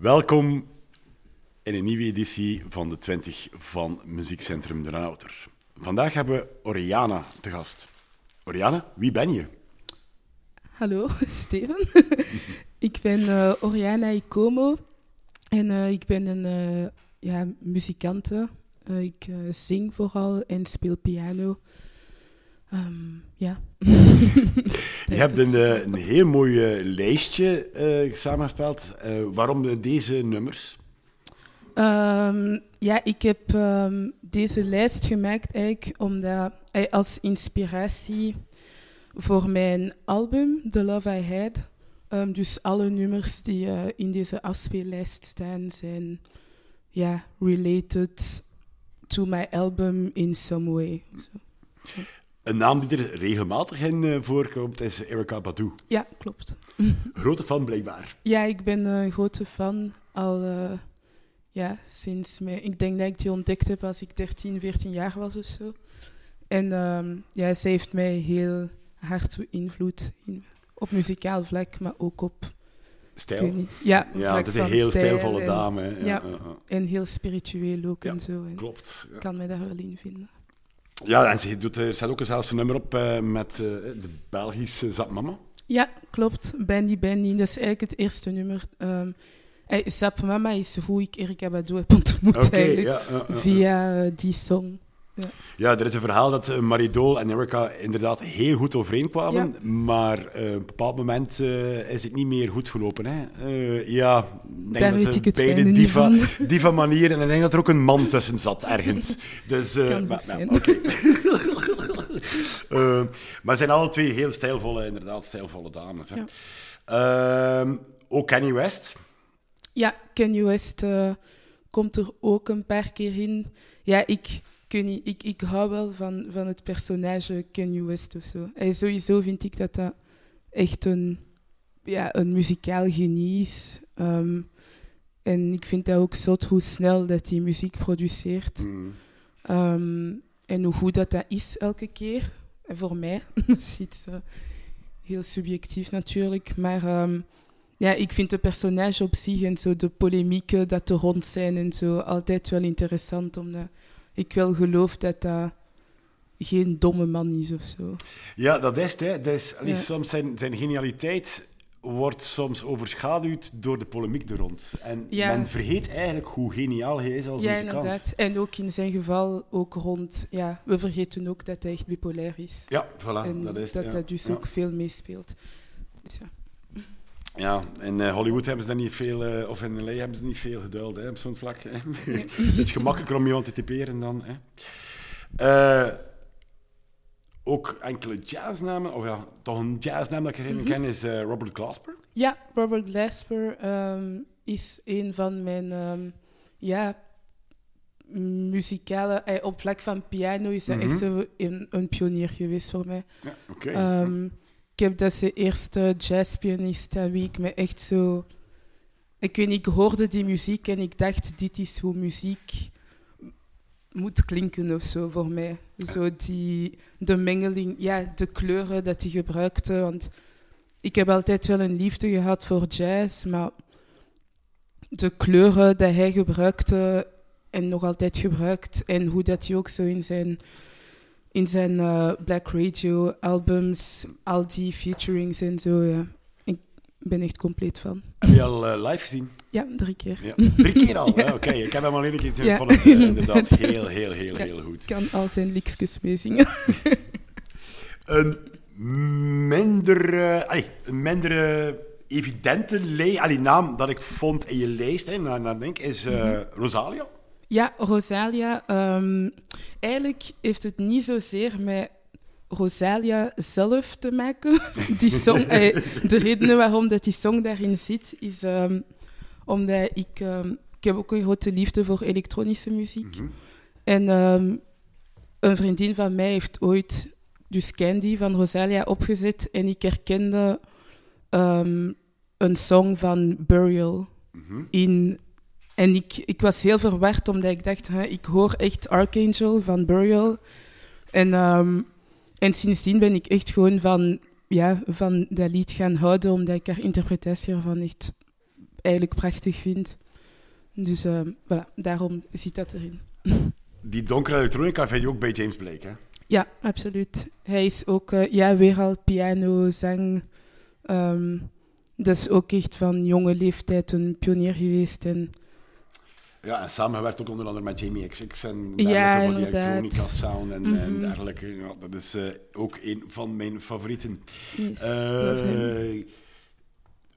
Welkom in een nieuwe editie van de 20 van Muziekcentrum De Nauter. Vandaag hebben we Oriana te gast. Oriana, wie ben je? Hallo, Steven. ik ben uh, Oriana Ikomo en uh, ik ben een uh, ja, muzikante. ik zing vooral en speel piano. Um, ja. Je hebt een, een heel mooi lijstje samengesteld. waarom deze nummers? Um, ja, ik heb um, deze lijst gemaakt eigenlijk omdat als inspiratie voor mijn album The Love I Had. Um, dus alle nummers die uh, in deze afspeellijst staan zijn ja, related to my album in some way. So. Een naam die er regelmatig in uh, voorkomt is Erika Badu. Ja, klopt. Grote fan blijkbaar. Ja, ik ben een grote fan al uh, ja, sinds mijn... Ik denk dat ik die ontdekt heb als ik 13, 14 jaar was of zo. En um, ja, zij heeft mij heel hard in, op muzikaal vlak, maar ook op... Stijl? Ja, ja het is een heel stijlvolle dame. En, ja, ja, en heel spiritueel ook en zo. En klopt. Ik kan mij daar wel in vinden. Ja, en ze doet, er staat ook zelfs een nummer op uh, met uh, de Belgische Zapmama. Ja, klopt. Bandy Bandy, dat is eigenlijk het eerste nummer. Um, Zapmama is hoe ik Erika Badu heb ontmoet okay, eigenlijk, ja, via die song. Ja. ja, er is een verhaal dat Maridol en Erica inderdaad heel goed overeenkwamen, ja. maar uh, op een bepaald moment uh, is het niet meer goed gelopen. Hè? Uh, ja, ik denk Daar dat ze beide diva, diva manier en ik denk dat er ook een man tussen zat ergens. Dus, Kan maar, nou, maar zijn alle twee heel stijlvolle, inderdaad, stijlvolle dames. Hè? Ja. Ehm, ook Kanye West. Ja, Kanye West komt er ook een paar keer in. Ja, ik, Kanye, ik, ik hou wel van, van het personage Kanye West of zo. En sowieso vind ik dat dat echt een, ja, een muzikaal genie is. Um, en ik vind dat ook zot hoe snel dat hij muziek produceert. Mm. Um, en hoe goed dat dat is elke keer. En voor mij, dat is iets uh, heel subjectief natuurlijk. Maar um, ja, ik vind de personage op zich en zo de polemieken dat er rond zijn en zo altijd wel interessant. Omdat ik wel geloof dat dat geen domme man is of zo. Ja, dat is het. Hè. Dat is, allee, Ja. Soms zijn, zijn genialiteit wordt soms overschaduwd door de polemiek er rond. En Ja. men vergeet eigenlijk hoe geniaal hij is als ja, muzikant. inderdaad. En ook in zijn geval ook rond... Ja, we vergeten ook dat hij echt bipolair is. Ja, voilà, en dat is ja. dat dus ja. ook veel meespeelt. Dus ja. Ja, in eh, Hollywood hebben ze daar niet veel, eh, of in LA hebben ze niet veel geduld hè, op zo'n vlak. Hè. Het is gemakkelijker om iemand te typeren dan. Hè. Eh, ook enkele jazznamen, of ja, toch een jazznaam dat ik erin Mhm. ken, is Robert Glasper. Ja, Robert Glasper ehm, is een van mijn ehm, ja, muzikale... op vlak van piano is hij Mhm. echt zo een, een pionier geweest voor mij. Ja, oké. Ehm, ik heb dat de eerste jazzpianist aan wie me echt zo... Ik weet niet, ik hoorde die muziek en ik dacht, dit is hoe muziek moet klinken of zo voor mij. Zo die, de mengeling, ja, de kleuren dat hij gebruikte. Want ik heb altijd wel een liefde gehad voor jazz, maar de kleuren dat hij gebruikte en nog altijd gebruikt en hoe dat hij ook zo in zijn, in zijn eh, Black Radio albums, al die featurings en zo, ja. Ik ben echt compleet van. Heb je al eh, live gezien? Ja, drie keer. Ja. Drie keer al? Ja. Oké, ik heb hem alleen een keer gezien. Ja. Ik vond het eh, inderdaad heel, heel, heel, heel goed. Ik kan al zijn liedjes meezingen. Een minder, eh, allee, een minder eh, evidente le- allee, naam dat ik vond in je lijst, hè, naar, naar denk, is Mhm. Rosalia. Ja, Rosalia. ehm, eigenlijk heeft het niet zozeer met Rosalia zelf te maken. Die song, eh, de reden waarom dat die song daarin zit, is ehm, omdat ik... ehm, ik heb ook een grote liefde voor elektronische muziek. Mhm. En een vriendin van mij heeft ooit dus Candy van Rosalia opgezet. En ik herkende een song van Burial Mhm. in. En ik, ik was heel verward, omdat ik dacht, hè, ik hoor echt Archangel van Burial. En, ehm, en sindsdien ben ik echt gewoon van, ja, van dat lied gaan houden, omdat ik haar interpretatie ervan echt eigenlijk prachtig vind. Dus uh, voilà, daarom zit dat erin. Die donkere elektronica vind je ook bij James Blake, hè? Ja, absoluut. Hij is ook uh, ja, weer al piano, zang. Um, dus ook echt van jonge leeftijd een pionier geweest. En ja, en samengewerkt ook onder andere met Jamie XX en ja, die elektronica sound en, mm -hmm. en dergelijke. Ja, dat is uh, ook een van mijn favorieten. Yes, uh,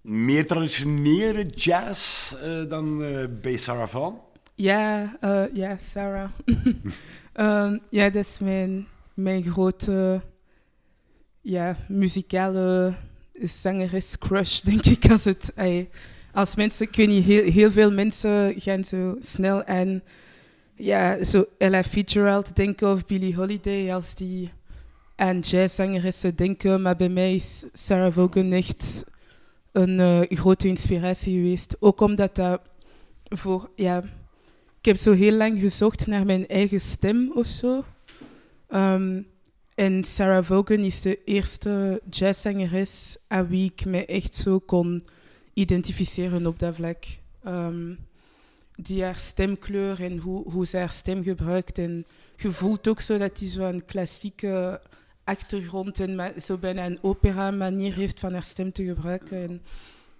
meer traditionele jazz uh, dan bij Sarah Vaughan? Ja, ja Sarah. um, ja, dat is mijn, mijn grote ja, muzikale zangeres crush, denk ik. Als, het, ay, als mensen, ik weet heel, heel veel mensen gaan zo snel aan ja, zo Ella Fitzgerald denken of Billie Holiday als die aan jazzzangeressen denken. Maar bij mij is Sarah Vaughan echt een uh, grote inspiratie geweest. Ook omdat dat voor, ja, ik heb zo heel lang gezocht naar mijn eigen stem of zo. Um, en Sarah Vaughan is de eerste jazzzangeres aan wie ik me echt zo kon identificeren op dat vlak. Um, die haar stemkleur en hoe, hoe ze haar stem gebruikt. En je voelt ook zo dat hij zo'n klassieke achtergrond en zo bijna een opera-manier heeft van haar stem te gebruiken. En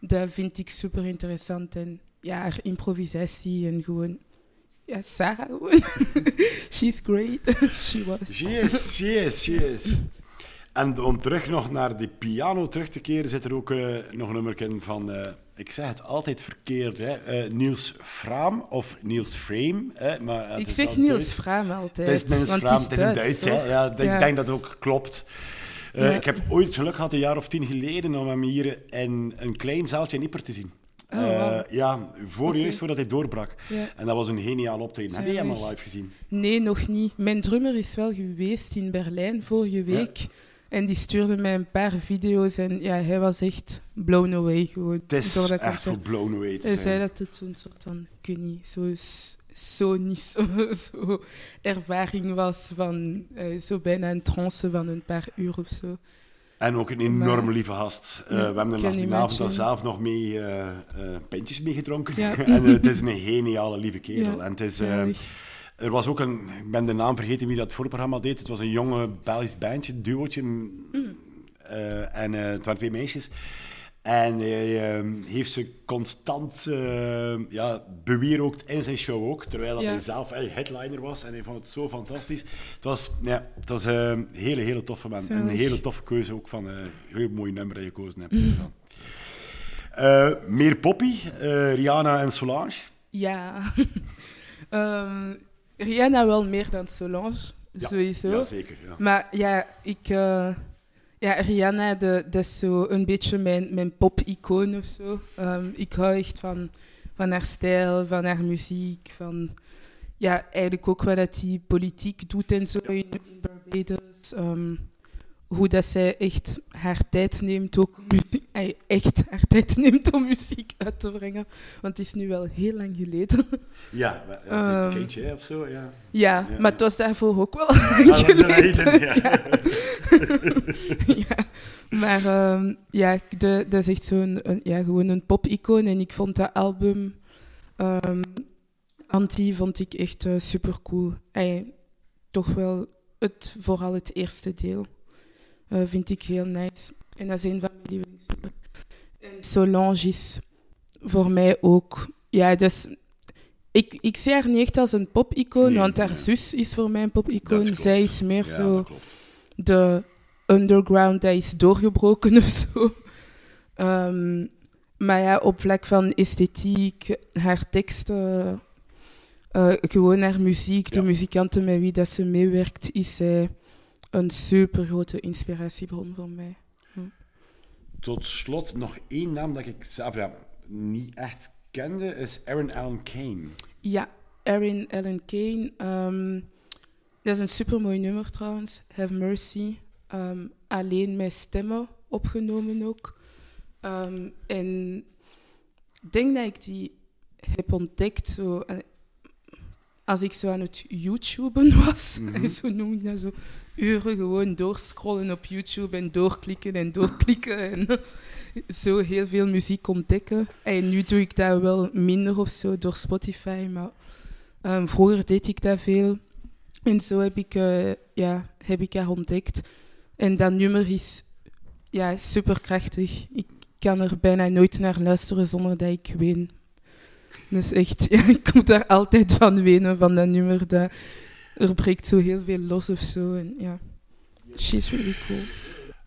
dat vind ik super interessant. En ja, haar improvisatie en gewoon ja, Sarah. She's great. She was. She is, she is, she is. En om terug nog naar die piano terug te keren, zit er ook uh, nog een nummer in van, uh, ik zeg het altijd verkeerd, hè, uh, Niels Fraam of Niels Frame. Hè, maar, ik zeg Niels Fraam altijd. Het is Niels Fraam, het is in Duits. Hè? Ja, ik ja. denk dat het ook klopt. Ja. Ik heb ooit het geluk gehad, een jaar of tien geleden, om hem hier in een klein zaaltje in Ieper te zien. Oh, wow. uh, ja, voor okay. juist voordat hij doorbrak. Ja. En dat was een geniaal optreden. Heb je hem al live gezien? Nee, nog niet. Mijn drummer is wel geweest in Berlijn vorige week. Ja. En die stuurde mij een paar video's en ja, hij was echt blown away gewoon. Het is door dat echt voor blown away te Hij zijn. zei dat het een soort van, ik weet niet, zo, zo niet zo, zo ervaring was van uh, zo bijna een trance van een paar uur of zo. En ook een enorm lieve gast. Uh, ja, we hebben er die avond dan zelf nog mee uh, uh, pintjes mee gedronken. Ja. en het is een geniale lieve kerel. Ja, en het is, er was ook een, ik ben de naam vergeten wie dat voorprogramma deed. Het was een jonge Belgisch bandje, duootje. Mm. en het waren twee meisjes. En hij uh, heeft ze constant uh, ja, bewierookt in zijn show ook, terwijl ja. hij zelf hey, headliner was en hij vond het zo fantastisch. Het was, ja, het was uh, een hele, hele toffe man. En een hele toffe keuze ook van een heel mooi nummer dat je gekozen hebt. Mm. meer poppy, Rihanna en Solange. Ja, um, Rihanna wel meer dan Solange, ja. sowieso. Ja, zeker. Ja. Maar ja, ik... Ja, Rihanna, de, dat is zo een beetje mijn, mijn pop-icoon of zo. Um, ik hou echt van, van haar stijl, van haar muziek, van... Ja, eigenlijk ook wat dat die politiek doet en zo in, in Barbados. Um, hoe dat zij echt haar tijd neemt, ook muziek, echt haar tijd neemt om muziek uit te brengen. Want het is nu wel heel lang geleden. Ja, dat is een um, kindje of zo, ja. Ja, Ja, maar ja. het was daarvoor ook wel Ah, lang is een geleden. ja. ja, maar ehm, ja, de, dat is echt zo'n ja, gewoon een pop-icoon. En ik vond dat album ehm, Anti vond ik echt super cool. toch wel het, vooral het eerste deel eh, vind ik heel nice. En dat is een van mijn lievelingsnummers. En Solange is voor mij ook... Ja, is, ik, ik zie haar niet echt als een pop-icoon, Nee, want haar nee. zus is voor mij een pop-icoon. Zij is meer Ja, zo de underground dat is doorgebroken of zo. Ehm, maar ja, op vlak van esthetiek, haar teksten, eh, gewoon haar muziek, de muzikanten met wie dat ze meewerkt, is zij een super grote inspiratiebron voor mij. Tot slot nog één naam dat ik zelf ja, niet echt kende, is Aaron Allen Kane. Ja, Erin Ellen Kane. ehm, dat is een supermooi nummer trouwens. Have Mercy. Ehm, alleen met stemmen opgenomen ook. Ehm, en ik denk dat ik die heb ontdekt zo, eh, als ik zo aan het YouTuben was. Mhm. zo noem ik dat zo. Uren gewoon doorscrollen op YouTube en doorklikken en doorklikken. En zo heel veel muziek ontdekken. En nu doe ik dat wel minder of zo door Spotify, maar ehm, vroeger deed ik dat veel. En zo heb ik, uh, ja, heb ik haar ontdekt. En dat nummer is ja, superkrachtig. Ik kan er bijna nooit naar luisteren zonder dat ik ween. Dus echt, ja, ik moet daar altijd van wenen, van dat nummer. Dat, er breekt zo heel veel los of zo. En ja, she's really cool.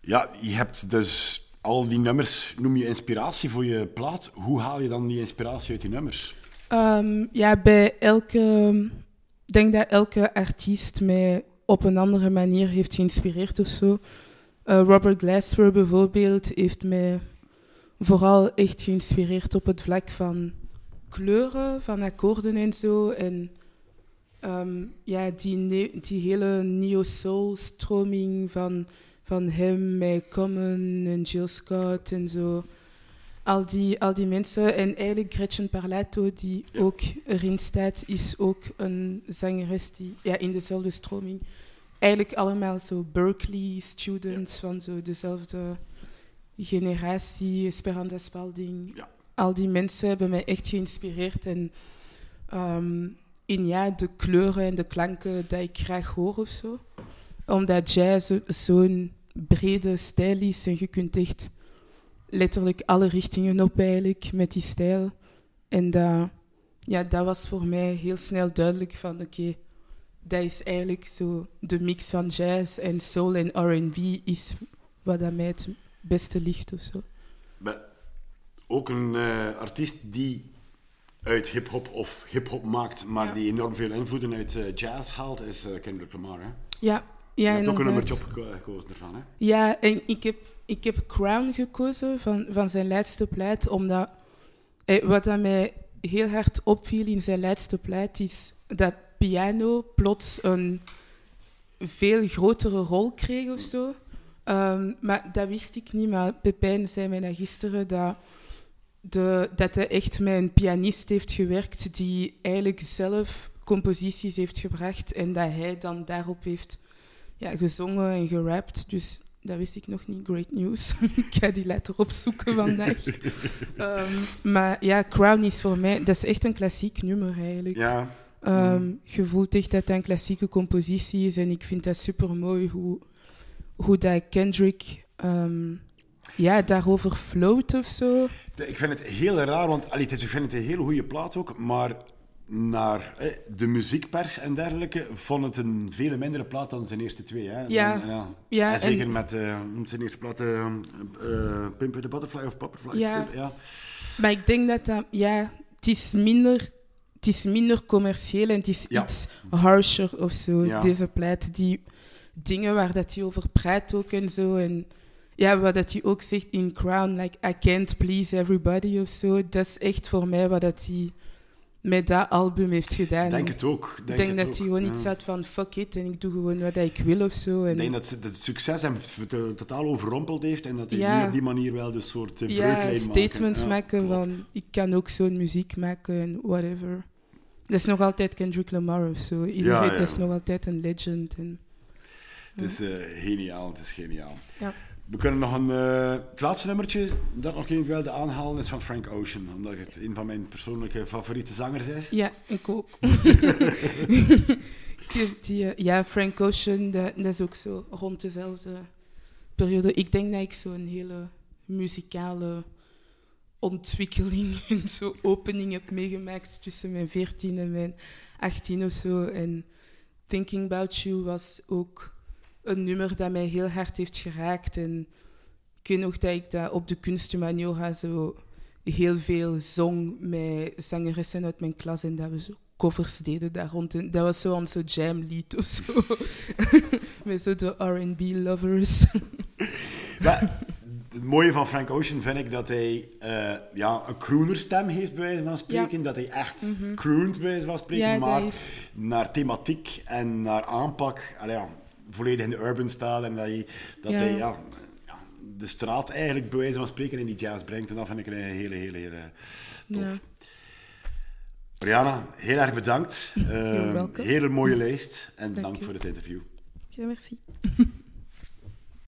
Ja, je hebt dus al die nummers, noem je inspiratie voor je plaat. Hoe haal je dan die inspiratie uit die nummers? Ehm, ja, bij elke... Ik denk dat elke artiest mij op een andere manier heeft geïnspireerd of zo. Uh, Robert Glasper bijvoorbeeld heeft mij vooral echt geïnspireerd op het vlak van kleuren, van akkoorden en zo. En um, ja, die, die hele neo-soul-stroming van, van hem met Common en Jill Scott en zo. Al die, al die mensen. En eigenlijk Gretchen Parlato, die ook erin staat, is ook een zangeres die ja, in dezelfde stroming. Eigenlijk allemaal zo Berkeley-students van zo dezelfde generatie, Esperanza Spalding. Ja. Al die mensen hebben mij echt geïnspireerd. En um, in ja, de kleuren en de klanken dat ik graag hoor of zo. Omdat jazz zo'n brede stijl is en je kunt echt letterlijk alle richtingen op eigenlijk met die stijl. En dat, ja, dat was voor mij heel snel duidelijk van oké, dat is eigenlijk zo de mix van jazz en soul en R&B is wat aan mij het beste ligt of zo. Ook een uh, artiest die uit hip-hop of hip-hop maakt, maar Ja. die enorm veel invloeden uit eh, jazz haalt, is eh, Kendrick Lamar. Hè? Ja, ja je hebt ook een nummertje gekozen ervan. Hè? Ja, en ik heb, ik heb Crown gekozen van, van zijn laatste plaat, omdat eh, wat dat mij heel hard opviel in zijn laatste plaat is dat piano plots een veel grotere rol kreeg of zo. Ehm, maar dat wist ik niet, maar Pepijn zei mij gisteren dat, de, dat hij echt met een pianist heeft gewerkt die eigenlijk zelf composities heeft gebracht en dat hij dan daarop heeft ja, gezongen en gerapt. Dus dat wist ik nog niet. Great news. ik ga die later opzoeken vandaag. Ehm, maar ja, Crown is voor mij... Dat is echt een klassiek nummer eigenlijk. Ja, Ehm, Je voelt echt dat dat een klassieke compositie is. En ik vind dat super mooi hoe, hoe dat Kendrick ehm, ja, daarover float of zo. de- ik vind het heel raar, want allee, het is, ik vind het een hele goede plaat ook, maar naar eh, de muziekpers en dergelijke vond het een veel mindere plaat dan zijn eerste twee. Hè? Ja. En, ja. Ja, en zeker en- met eh, zijn eerste plaat, eh eh, Pimp the Butterfly of Butterfly. Ja. ja. Maar ik denk dat dat... Ja, het is minder... Het is minder commercieel en het is Ja. iets harsher of zo, Ja. deze plaat. Die dingen waar dat hij over praat ook en zo. En ja, wat dat hij ook zegt in Crown, like, I can't please everybody of zo. Dat is echt voor mij wat dat hij met dat album heeft gedaan. Ik denk het ook. Ik Denk denk het dat ook, hij gewoon ja. iets had van fuck it en ik doe gewoon wat ik wil of zo. En Ik denk dat het succes hem totaal overrompeld heeft en dat hij Ja. op die manier wel de soort uh, ja, statements maken van ik kan ook zo'n muziek maken en whatever. Dat is nog altijd Kendrick Lamar of zo. Iedereen is nog altijd een legend. En, Het is eh, geniaal, het is geniaal. Ja. We kunnen nog een... eh, het laatste nummertje dat nog even wilde aanhalen is van Frank Ocean. Omdat het een van mijn persoonlijke favoriete zangers is. ja, ik ook. Die, eh, ja, Frank Ocean, dat, dat is ook zo rond dezelfde periode. Ik denk dat ik zo'n hele muzikale ontwikkeling en zo opening heb meegemaakt tussen mijn 14 en mijn 18 of zo. En Thinking About You was ook een nummer dat mij heel hard heeft geraakt. En ik weet nog dat ik dat op de kunstmaniora zo heel veel zong met zangeressen uit mijn klas en dat we zo covers deden daar rond. En dat was zo onze jamlied of zo. met zo de R&B-lovers. Maar, het mooie van Frank Ocean vind ik dat hij eh, ja, een croonerstem heeft, bij wijze van spreken. Dat hij echt croont, bij wijze van spreken. Ja, maar is- naar thematiek en naar aanpak, allee, ja, volledig in de urban staat. En dat hij, dat Ja. hij ja, de straat eigenlijk, bij wijze van spreken, in die jazz brengt. En dat vind ik een hele, hele, hele tof. Ja. Brianna, heel erg bedankt. Welcome. hele mooie lijst. En Dank voor het interview. Ja, merci.